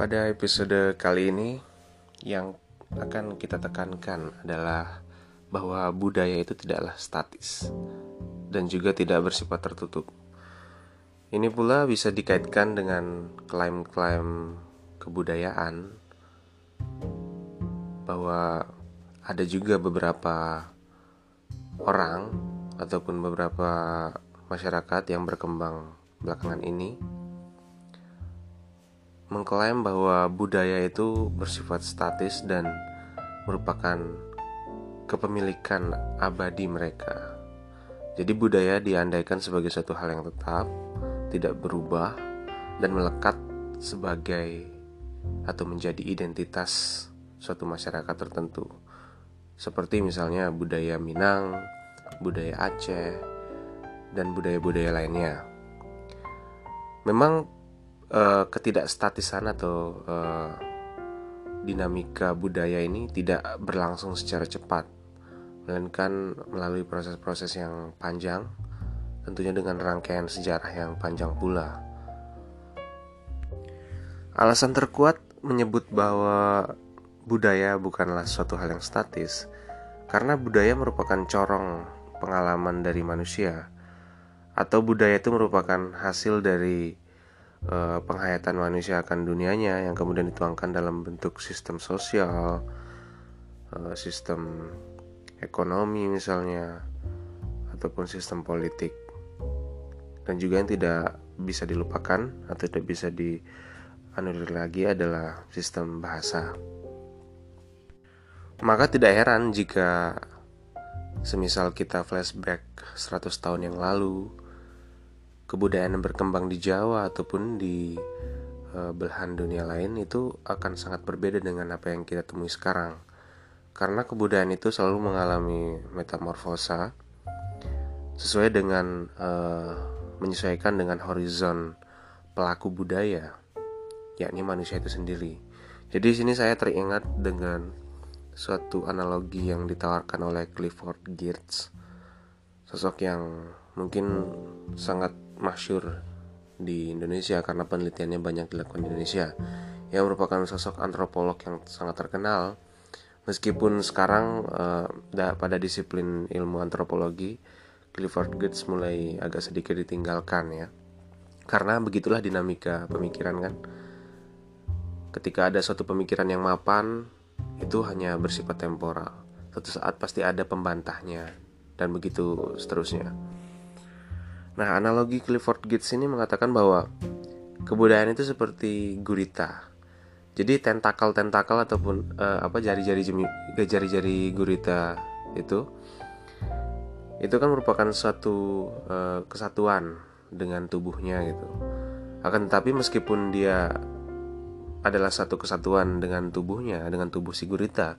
Pada episode kali ini yang akan kita tekankan adalah bahwa budaya itu tidaklah statis dan juga tidak bersifat tertutup. Ini pula bisa dikaitkan dengan klaim-klaim kebudayaan bahwa ada juga beberapa orang ataupun beberapa masyarakat yang berkembang belakangan ini mengklaim bahwa budaya itu bersifat statis dan merupakan kepemilikan abadi mereka. Jadi budaya diandaikan sebagai suatu hal yang tetap, tidak berubah dan melekat sebagai atau menjadi identitas suatu masyarakat tertentu. Seperti misalnya budaya Minang, budaya Aceh, dan budaya-budaya lainnya. Memang uh, ketidakstatisan atau uh, dinamika budaya ini tidak berlangsung secara cepat, melainkan melalui proses-proses yang panjang, tentunya dengan rangkaian sejarah yang panjang pula. Alasan terkuat menyebut bahwa budaya bukanlah suatu hal yang statis, karena budaya merupakan corong pengalaman dari manusia, atau budaya itu merupakan hasil dari uh, penghayatan manusia akan dunianya yang kemudian dituangkan dalam bentuk sistem sosial, uh, sistem ekonomi misalnya, ataupun sistem politik, dan juga yang tidak bisa dilupakan atau tidak bisa dianulir lagi adalah sistem bahasa. Maka tidak heran jika semisal kita flashback 100 tahun yang lalu kebudayaan yang berkembang di Jawa ataupun di uh, belahan dunia lain itu akan sangat berbeda dengan apa yang kita temui sekarang. Karena kebudayaan itu selalu mengalami metamorfosa sesuai dengan uh, menyesuaikan dengan horizon pelaku budaya, yakni manusia itu sendiri. Jadi di sini saya teringat dengan suatu analogi yang ditawarkan oleh Clifford Geertz, sosok yang mungkin sangat masyur di Indonesia karena penelitiannya banyak dilakukan di Indonesia. Yang merupakan sosok antropolog yang sangat terkenal. Meskipun sekarang uh, pada disiplin ilmu antropologi Clifford Geertz mulai agak sedikit ditinggalkan ya. Karena begitulah dinamika pemikiran kan? Ketika ada suatu pemikiran yang mapan itu hanya bersifat temporal. Suatu saat pasti ada pembantahnya dan begitu seterusnya Nah, analogi Clifford Gates ini mengatakan bahwa kebudayaan itu seperti gurita. Jadi tentakel-tentakel ataupun uh, apa jari-jari jari-jari gurita itu itu kan merupakan suatu uh, kesatuan dengan tubuhnya gitu. Akan tetapi meskipun dia adalah satu kesatuan dengan tubuhnya, dengan tubuh si gurita,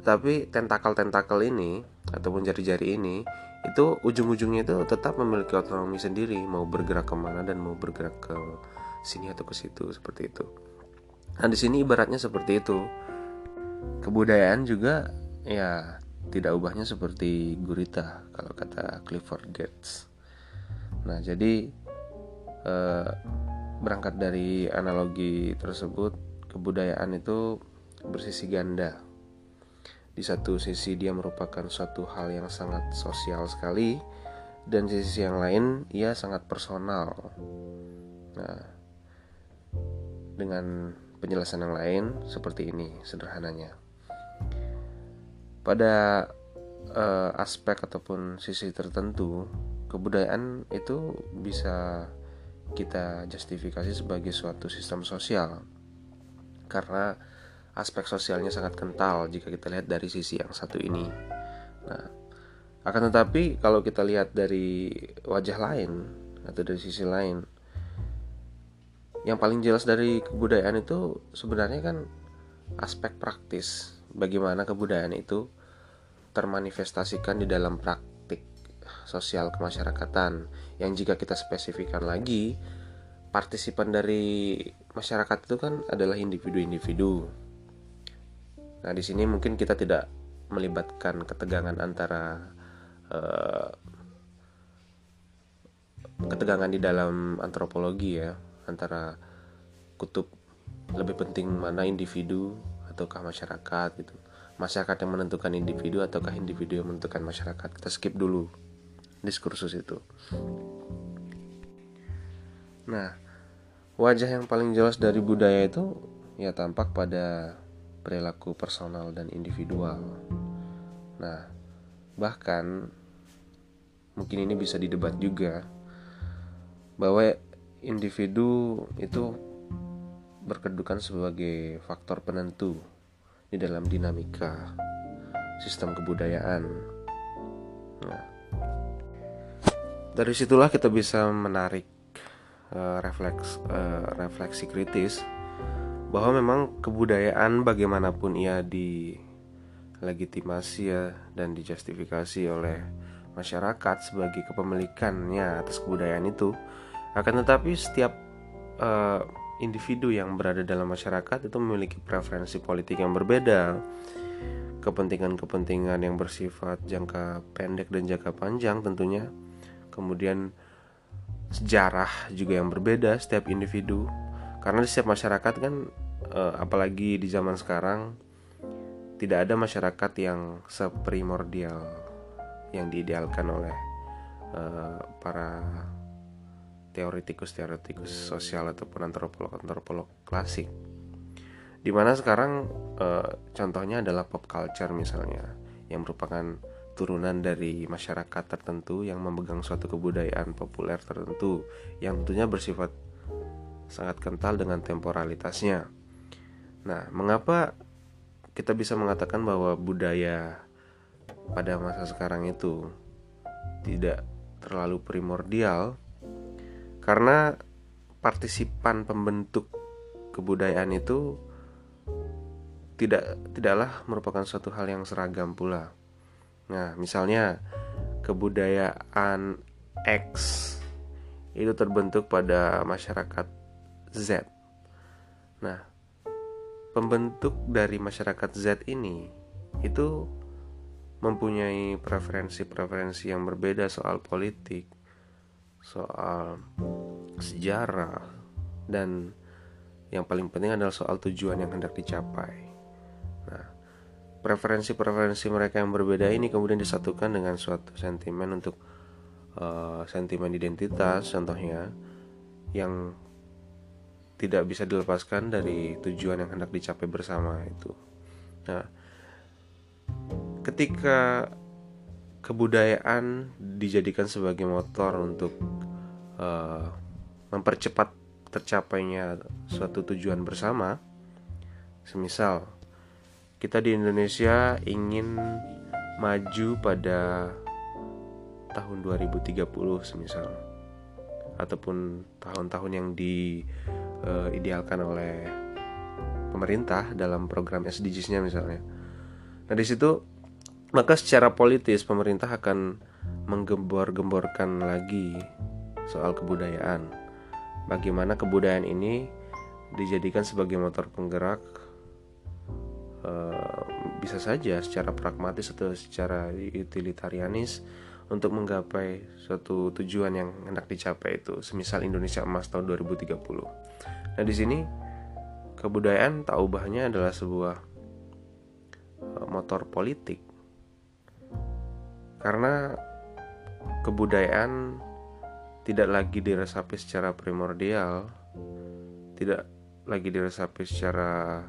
tetapi tentakel-tentakel ini ataupun jari-jari ini itu ujung-ujungnya itu tetap memiliki otonomi sendiri mau bergerak ke mana dan mau bergerak ke sini atau ke situ seperti itu. Nah di sini ibaratnya seperti itu. Kebudayaan juga ya tidak ubahnya seperti gurita kalau kata Clifford Geertz nah jadi eh, berangkat dari analogi tersebut kebudayaan itu bersisi ganda di satu sisi dia merupakan suatu hal yang sangat sosial sekali dan di sisi yang lain ia sangat personal. Nah, dengan penjelasan yang lain seperti ini sederhananya. Pada uh, aspek ataupun sisi tertentu, kebudayaan itu bisa kita justifikasi sebagai suatu sistem sosial. Karena aspek sosialnya sangat kental jika kita lihat dari sisi yang satu ini. Nah, akan tetapi kalau kita lihat dari wajah lain atau dari sisi lain, yang paling jelas dari kebudayaan itu sebenarnya kan aspek praktis. Bagaimana kebudayaan itu termanifestasikan di dalam praktik sosial kemasyarakatan yang jika kita spesifikkan lagi partisipan dari masyarakat itu kan adalah individu-individu Nah, di sini mungkin kita tidak melibatkan ketegangan antara uh, ketegangan di dalam antropologi ya, antara kutub lebih penting mana individu ataukah masyarakat gitu. Masyarakat yang menentukan individu ataukah individu yang menentukan masyarakat. Kita skip dulu diskursus itu. Nah wajah yang paling jelas dari budaya itu ya tampak pada perilaku personal dan individual nah bahkan mungkin ini bisa didebat juga bahwa individu itu berkedudukan sebagai faktor penentu di dalam dinamika sistem kebudayaan. Nah, dari situlah kita bisa menarik uh, refleks uh, refleksi kritis bahwa memang kebudayaan bagaimanapun ia dilegitimasi ya dan dijustifikasi oleh masyarakat sebagai kepemilikannya atas kebudayaan itu akan tetapi setiap uh, individu yang berada dalam masyarakat itu memiliki preferensi politik yang berbeda, kepentingan-kepentingan yang bersifat jangka pendek dan jangka panjang tentunya. Kemudian sejarah juga yang berbeda setiap individu. Karena di setiap masyarakat kan eh, apalagi di zaman sekarang tidak ada masyarakat yang seprimordial yang diidealkan oleh eh, para teoretikus-teoretikus sosial ataupun antropolog-antropolog klasik. Di mana sekarang e, contohnya adalah pop culture misalnya, yang merupakan turunan dari masyarakat tertentu yang memegang suatu kebudayaan populer tertentu yang tentunya bersifat sangat kental dengan temporalitasnya. Nah, mengapa kita bisa mengatakan bahwa budaya pada masa sekarang itu tidak terlalu primordial karena partisipan pembentuk kebudayaan itu tidak tidaklah merupakan suatu hal yang seragam pula. Nah, misalnya kebudayaan X itu terbentuk pada masyarakat Z. Nah, pembentuk dari masyarakat Z ini itu mempunyai preferensi-preferensi yang berbeda soal politik, soal sejarah dan yang paling penting adalah soal tujuan yang hendak dicapai. Nah, preferensi-preferensi mereka yang berbeda ini kemudian disatukan dengan suatu sentimen untuk uh, sentimen identitas, contohnya yang tidak bisa dilepaskan dari tujuan yang hendak dicapai bersama itu. Nah, ketika kebudayaan dijadikan sebagai motor untuk uh, mempercepat tercapainya suatu tujuan bersama. Semisal kita di Indonesia ingin maju pada tahun 2030 semisal ataupun tahun-tahun yang diidealkan uh, oleh pemerintah dalam program SDGs-nya misalnya. Nah, di situ maka secara politis pemerintah akan menggembor-gemborkan lagi soal kebudayaan. Bagaimana kebudayaan ini dijadikan sebagai motor penggerak uh, bisa saja secara pragmatis atau secara utilitarianis untuk menggapai suatu tujuan yang hendak dicapai itu, semisal Indonesia Emas tahun 2030. Nah, di sini kebudayaan tak ubahnya adalah sebuah uh, motor politik karena kebudayaan tidak lagi diresapi secara primordial, tidak lagi diresapi secara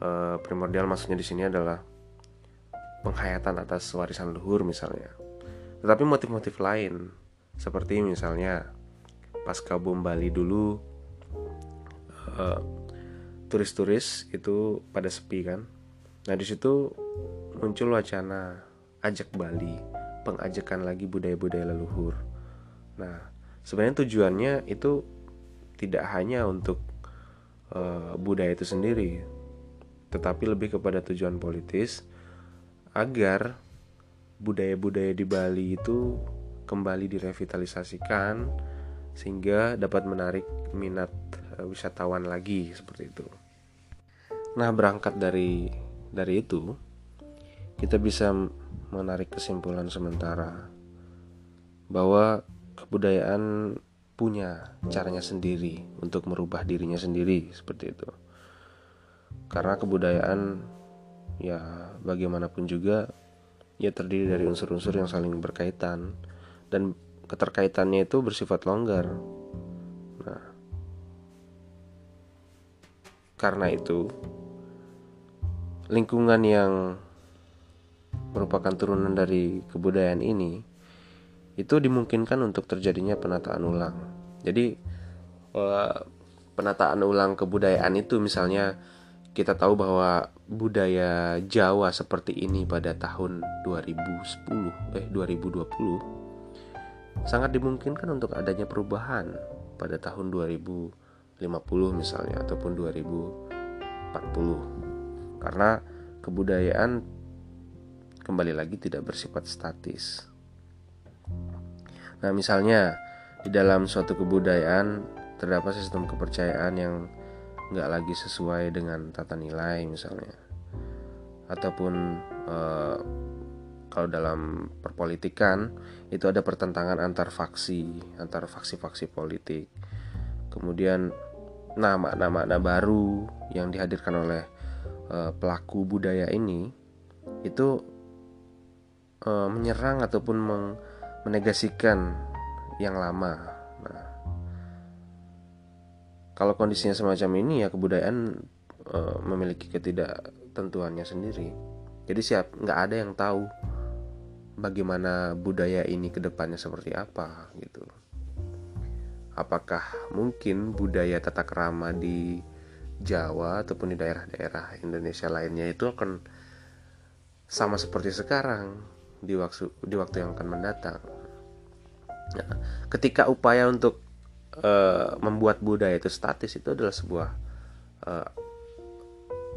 uh, primordial maksudnya di sini adalah penghayatan atas warisan luhur misalnya. Tetapi motif-motif lain seperti misalnya pasca bom Bali dulu uh, turis-turis itu pada sepi kan. Nah di situ muncul wacana ajak Bali, pengajakan lagi budaya-budaya leluhur. Nah, sebenarnya tujuannya itu tidak hanya untuk uh, budaya itu sendiri, tetapi lebih kepada tujuan politis agar budaya-budaya di Bali itu kembali direvitalisasikan sehingga dapat menarik minat uh, wisatawan lagi seperti itu. Nah, berangkat dari dari itu kita bisa menarik kesimpulan sementara bahwa kebudayaan punya caranya sendiri untuk merubah dirinya sendiri seperti itu. karena kebudayaan ya bagaimanapun juga ya terdiri dari unsur-unsur yang saling berkaitan dan keterkaitannya itu bersifat longgar. Nah, karena itu lingkungan yang merupakan turunan dari kebudayaan ini itu dimungkinkan untuk terjadinya penataan ulang. Jadi eh, penataan ulang kebudayaan itu misalnya kita tahu bahwa budaya Jawa seperti ini pada tahun 2010 eh 2020 sangat dimungkinkan untuk adanya perubahan pada tahun 2050 misalnya ataupun 2040 karena kebudayaan kembali lagi tidak bersifat statis. Nah, misalnya di dalam suatu kebudayaan terdapat sistem kepercayaan yang nggak lagi sesuai dengan tata nilai misalnya, ataupun eh, kalau dalam perpolitikan itu ada pertentangan antar faksi, antar faksi-faksi politik. Kemudian nama-nama baru yang dihadirkan oleh eh, pelaku budaya ini itu eh, menyerang ataupun menegasikan yang lama. Kalau kondisinya semacam ini ya kebudayaan e, memiliki ketidaktentuannya sendiri. Jadi siap nggak ada yang tahu bagaimana budaya ini ke depannya seperti apa gitu. Apakah mungkin budaya tata kerama di Jawa ataupun di daerah-daerah Indonesia lainnya itu akan sama seperti sekarang di waktu di waktu yang akan mendatang. Nah, ketika upaya untuk uh, membuat budaya itu statis itu adalah sebuah uh,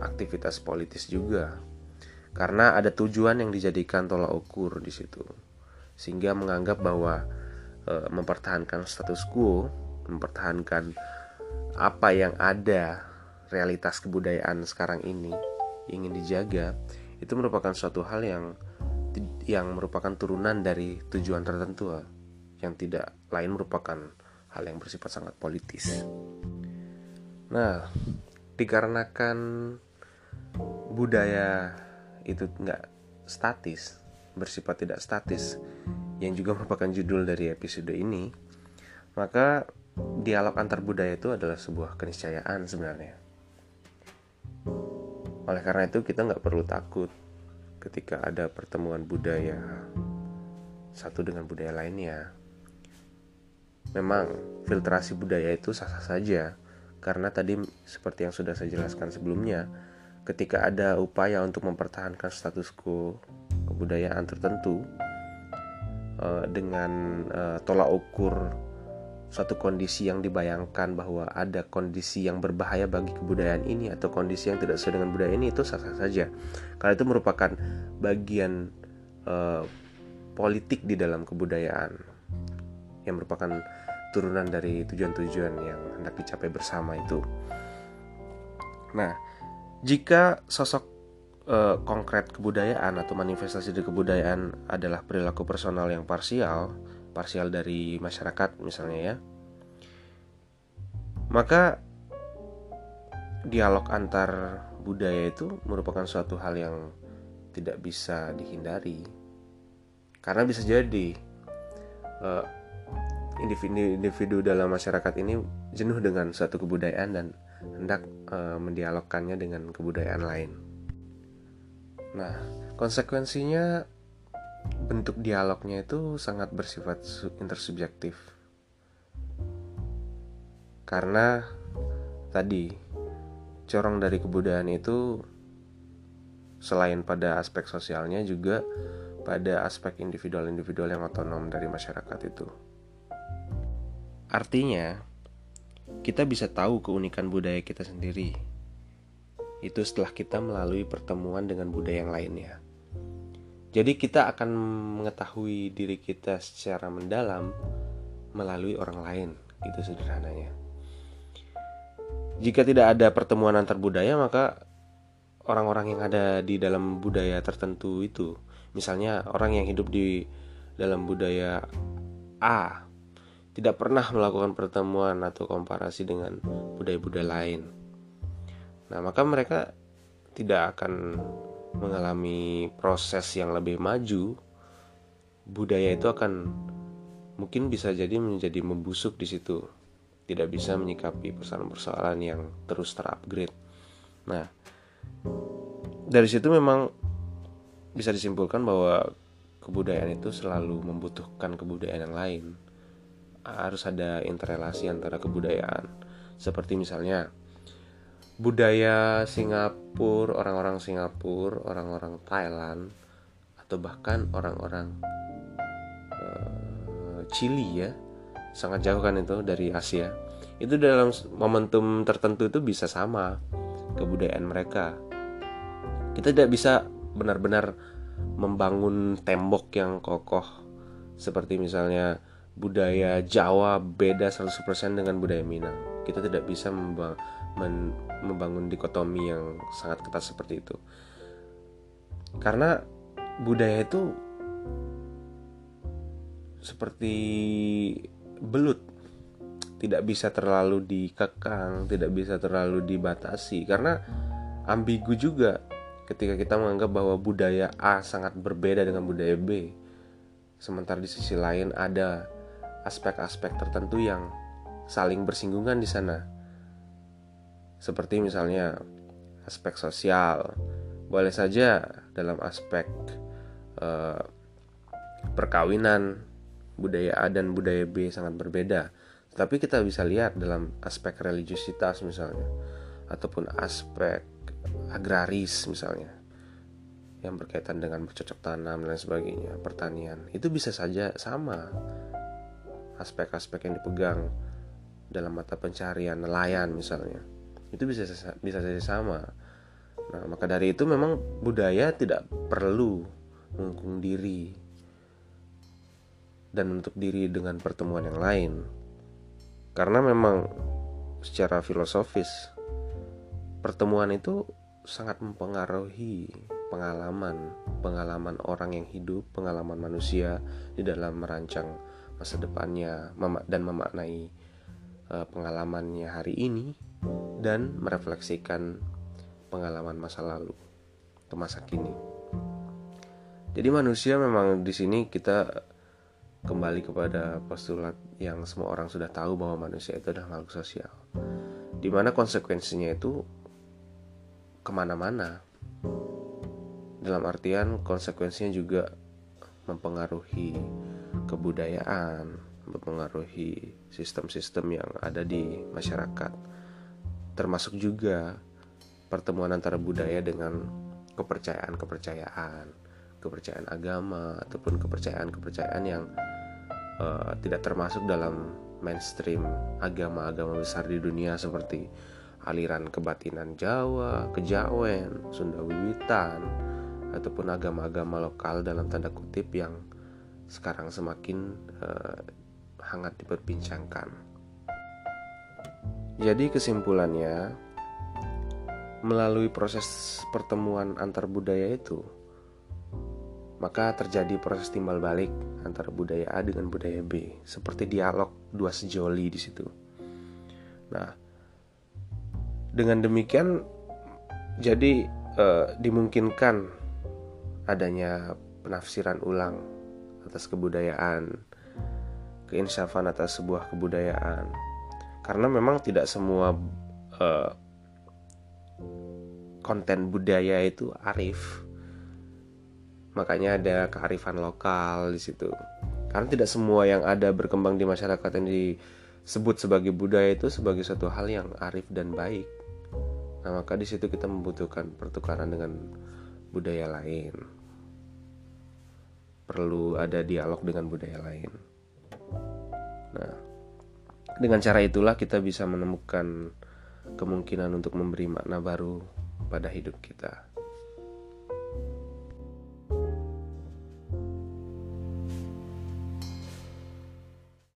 aktivitas politis juga, karena ada tujuan yang dijadikan tolak ukur di situ, sehingga menganggap bahwa uh, mempertahankan status quo, mempertahankan apa yang ada realitas kebudayaan sekarang ini ingin dijaga itu merupakan suatu hal yang yang merupakan turunan dari tujuan tertentu. Yang tidak lain merupakan hal yang bersifat sangat politis. Nah, dikarenakan budaya itu nggak statis, bersifat tidak statis, yang juga merupakan judul dari episode ini, maka dialog antar budaya itu adalah sebuah keniscayaan sebenarnya. Oleh karena itu kita nggak perlu takut ketika ada pertemuan budaya satu dengan budaya lainnya. Memang filtrasi budaya itu sah-sah saja. Karena tadi seperti yang sudah saya jelaskan sebelumnya, ketika ada upaya untuk mempertahankan status quo kebudayaan tertentu eh, dengan eh, tolak ukur suatu kondisi yang dibayangkan bahwa ada kondisi yang berbahaya bagi kebudayaan ini atau kondisi yang tidak sesuai dengan budaya ini itu sah-sah saja. Karena itu merupakan bagian uh, politik di dalam kebudayaan. Yang merupakan turunan dari tujuan-tujuan yang hendak dicapai bersama itu. Nah, jika sosok uh, konkret kebudayaan atau manifestasi dari kebudayaan adalah perilaku personal yang parsial, parsial dari masyarakat misalnya ya maka dialog antar budaya itu merupakan suatu hal yang tidak bisa dihindari karena bisa jadi uh, individu-individu dalam masyarakat ini jenuh dengan suatu kebudayaan dan hendak uh, mendialogkannya dengan kebudayaan lain. Nah, konsekuensinya bentuk dialognya itu sangat bersifat intersubjektif. Karena tadi corong dari kebudayaan itu selain pada aspek sosialnya juga pada aspek individual-individual yang otonom dari masyarakat itu. Artinya, kita bisa tahu keunikan budaya kita sendiri. Itu setelah kita melalui pertemuan dengan budaya yang lainnya. Jadi kita akan mengetahui diri kita secara mendalam melalui orang lain, itu sederhananya. Jika tidak ada pertemuan antar budaya, maka orang-orang yang ada di dalam budaya tertentu itu, misalnya orang yang hidup di dalam budaya A, tidak pernah melakukan pertemuan atau komparasi dengan budaya-budaya lain. Nah, maka mereka tidak akan mengalami proses yang lebih maju, budaya itu akan mungkin bisa jadi menjadi membusuk di situ. Tidak bisa menyikapi persoalan-persoalan yang terus terupgrade. Nah, dari situ memang bisa disimpulkan bahwa kebudayaan itu selalu membutuhkan kebudayaan yang lain. Harus ada interrelasi antara kebudayaan. Seperti misalnya budaya Singapura, orang-orang Singapura, orang-orang Thailand, atau bahkan orang-orang uh, Chili ya, sangat jauh kan itu dari Asia. Itu dalam momentum tertentu itu bisa sama kebudayaan mereka. Kita tidak bisa benar-benar membangun tembok yang kokoh seperti misalnya budaya Jawa beda 100% dengan budaya Minang. Kita tidak bisa membangun dikotomi yang sangat ketat seperti itu. Karena budaya itu seperti belut. Tidak bisa terlalu dikekang tidak bisa terlalu dibatasi. Karena ambigu juga ketika kita menganggap bahwa budaya A sangat berbeda dengan budaya B. Sementara di sisi lain ada aspek-aspek tertentu yang saling bersinggungan di sana seperti misalnya aspek sosial. Boleh saja dalam aspek uh, perkawinan budaya A dan budaya B sangat berbeda. Tapi kita bisa lihat dalam aspek religiusitas misalnya ataupun aspek agraris misalnya yang berkaitan dengan bercocok tanam dan sebagainya, pertanian. Itu bisa saja sama aspek-aspek yang dipegang dalam mata pencarian nelayan misalnya itu bisa bisa saja sama. Nah maka dari itu memang budaya tidak perlu mengungkung diri dan menutup diri dengan pertemuan yang lain. Karena memang secara filosofis pertemuan itu sangat mempengaruhi pengalaman pengalaman orang yang hidup pengalaman manusia di dalam merancang masa depannya dan memaknai uh, pengalamannya hari ini dan merefleksikan pengalaman masa lalu ke masa kini. Jadi manusia memang di sini kita kembali kepada postulat yang semua orang sudah tahu bahwa manusia itu adalah makhluk sosial. Di mana konsekuensinya itu ke mana-mana. Dalam artian konsekuensinya juga mempengaruhi kebudayaan, mempengaruhi sistem-sistem yang ada di masyarakat. Termasuk juga pertemuan antara budaya dengan kepercayaan-kepercayaan, kepercayaan agama ataupun kepercayaan-kepercayaan yang uh, tidak termasuk dalam mainstream agama-agama besar di dunia seperti aliran kebatinan Jawa, Kejawen, Sunda Wiwitan, ataupun agama-agama lokal dalam tanda kutip yang sekarang semakin uh, hangat diperbincangkan. Jadi kesimpulannya melalui proses pertemuan antar budaya itu maka terjadi proses timbal balik antara budaya A dengan budaya B seperti dialog dua sejoli di situ. Nah, dengan demikian jadi eh, dimungkinkan adanya penafsiran ulang atas kebudayaan, keinsafan atas sebuah kebudayaan. Karena memang tidak semua uh, konten budaya itu arif. Makanya ada kearifan lokal di situ. Karena tidak semua yang ada berkembang di masyarakat yang disebut sebagai budaya itu sebagai suatu hal yang arif dan baik. Nah maka di situ kita membutuhkan pertukaran dengan budaya lain perlu ada dialog dengan budaya lain nah dengan cara itulah kita bisa menemukan kemungkinan untuk memberi makna baru pada hidup kita.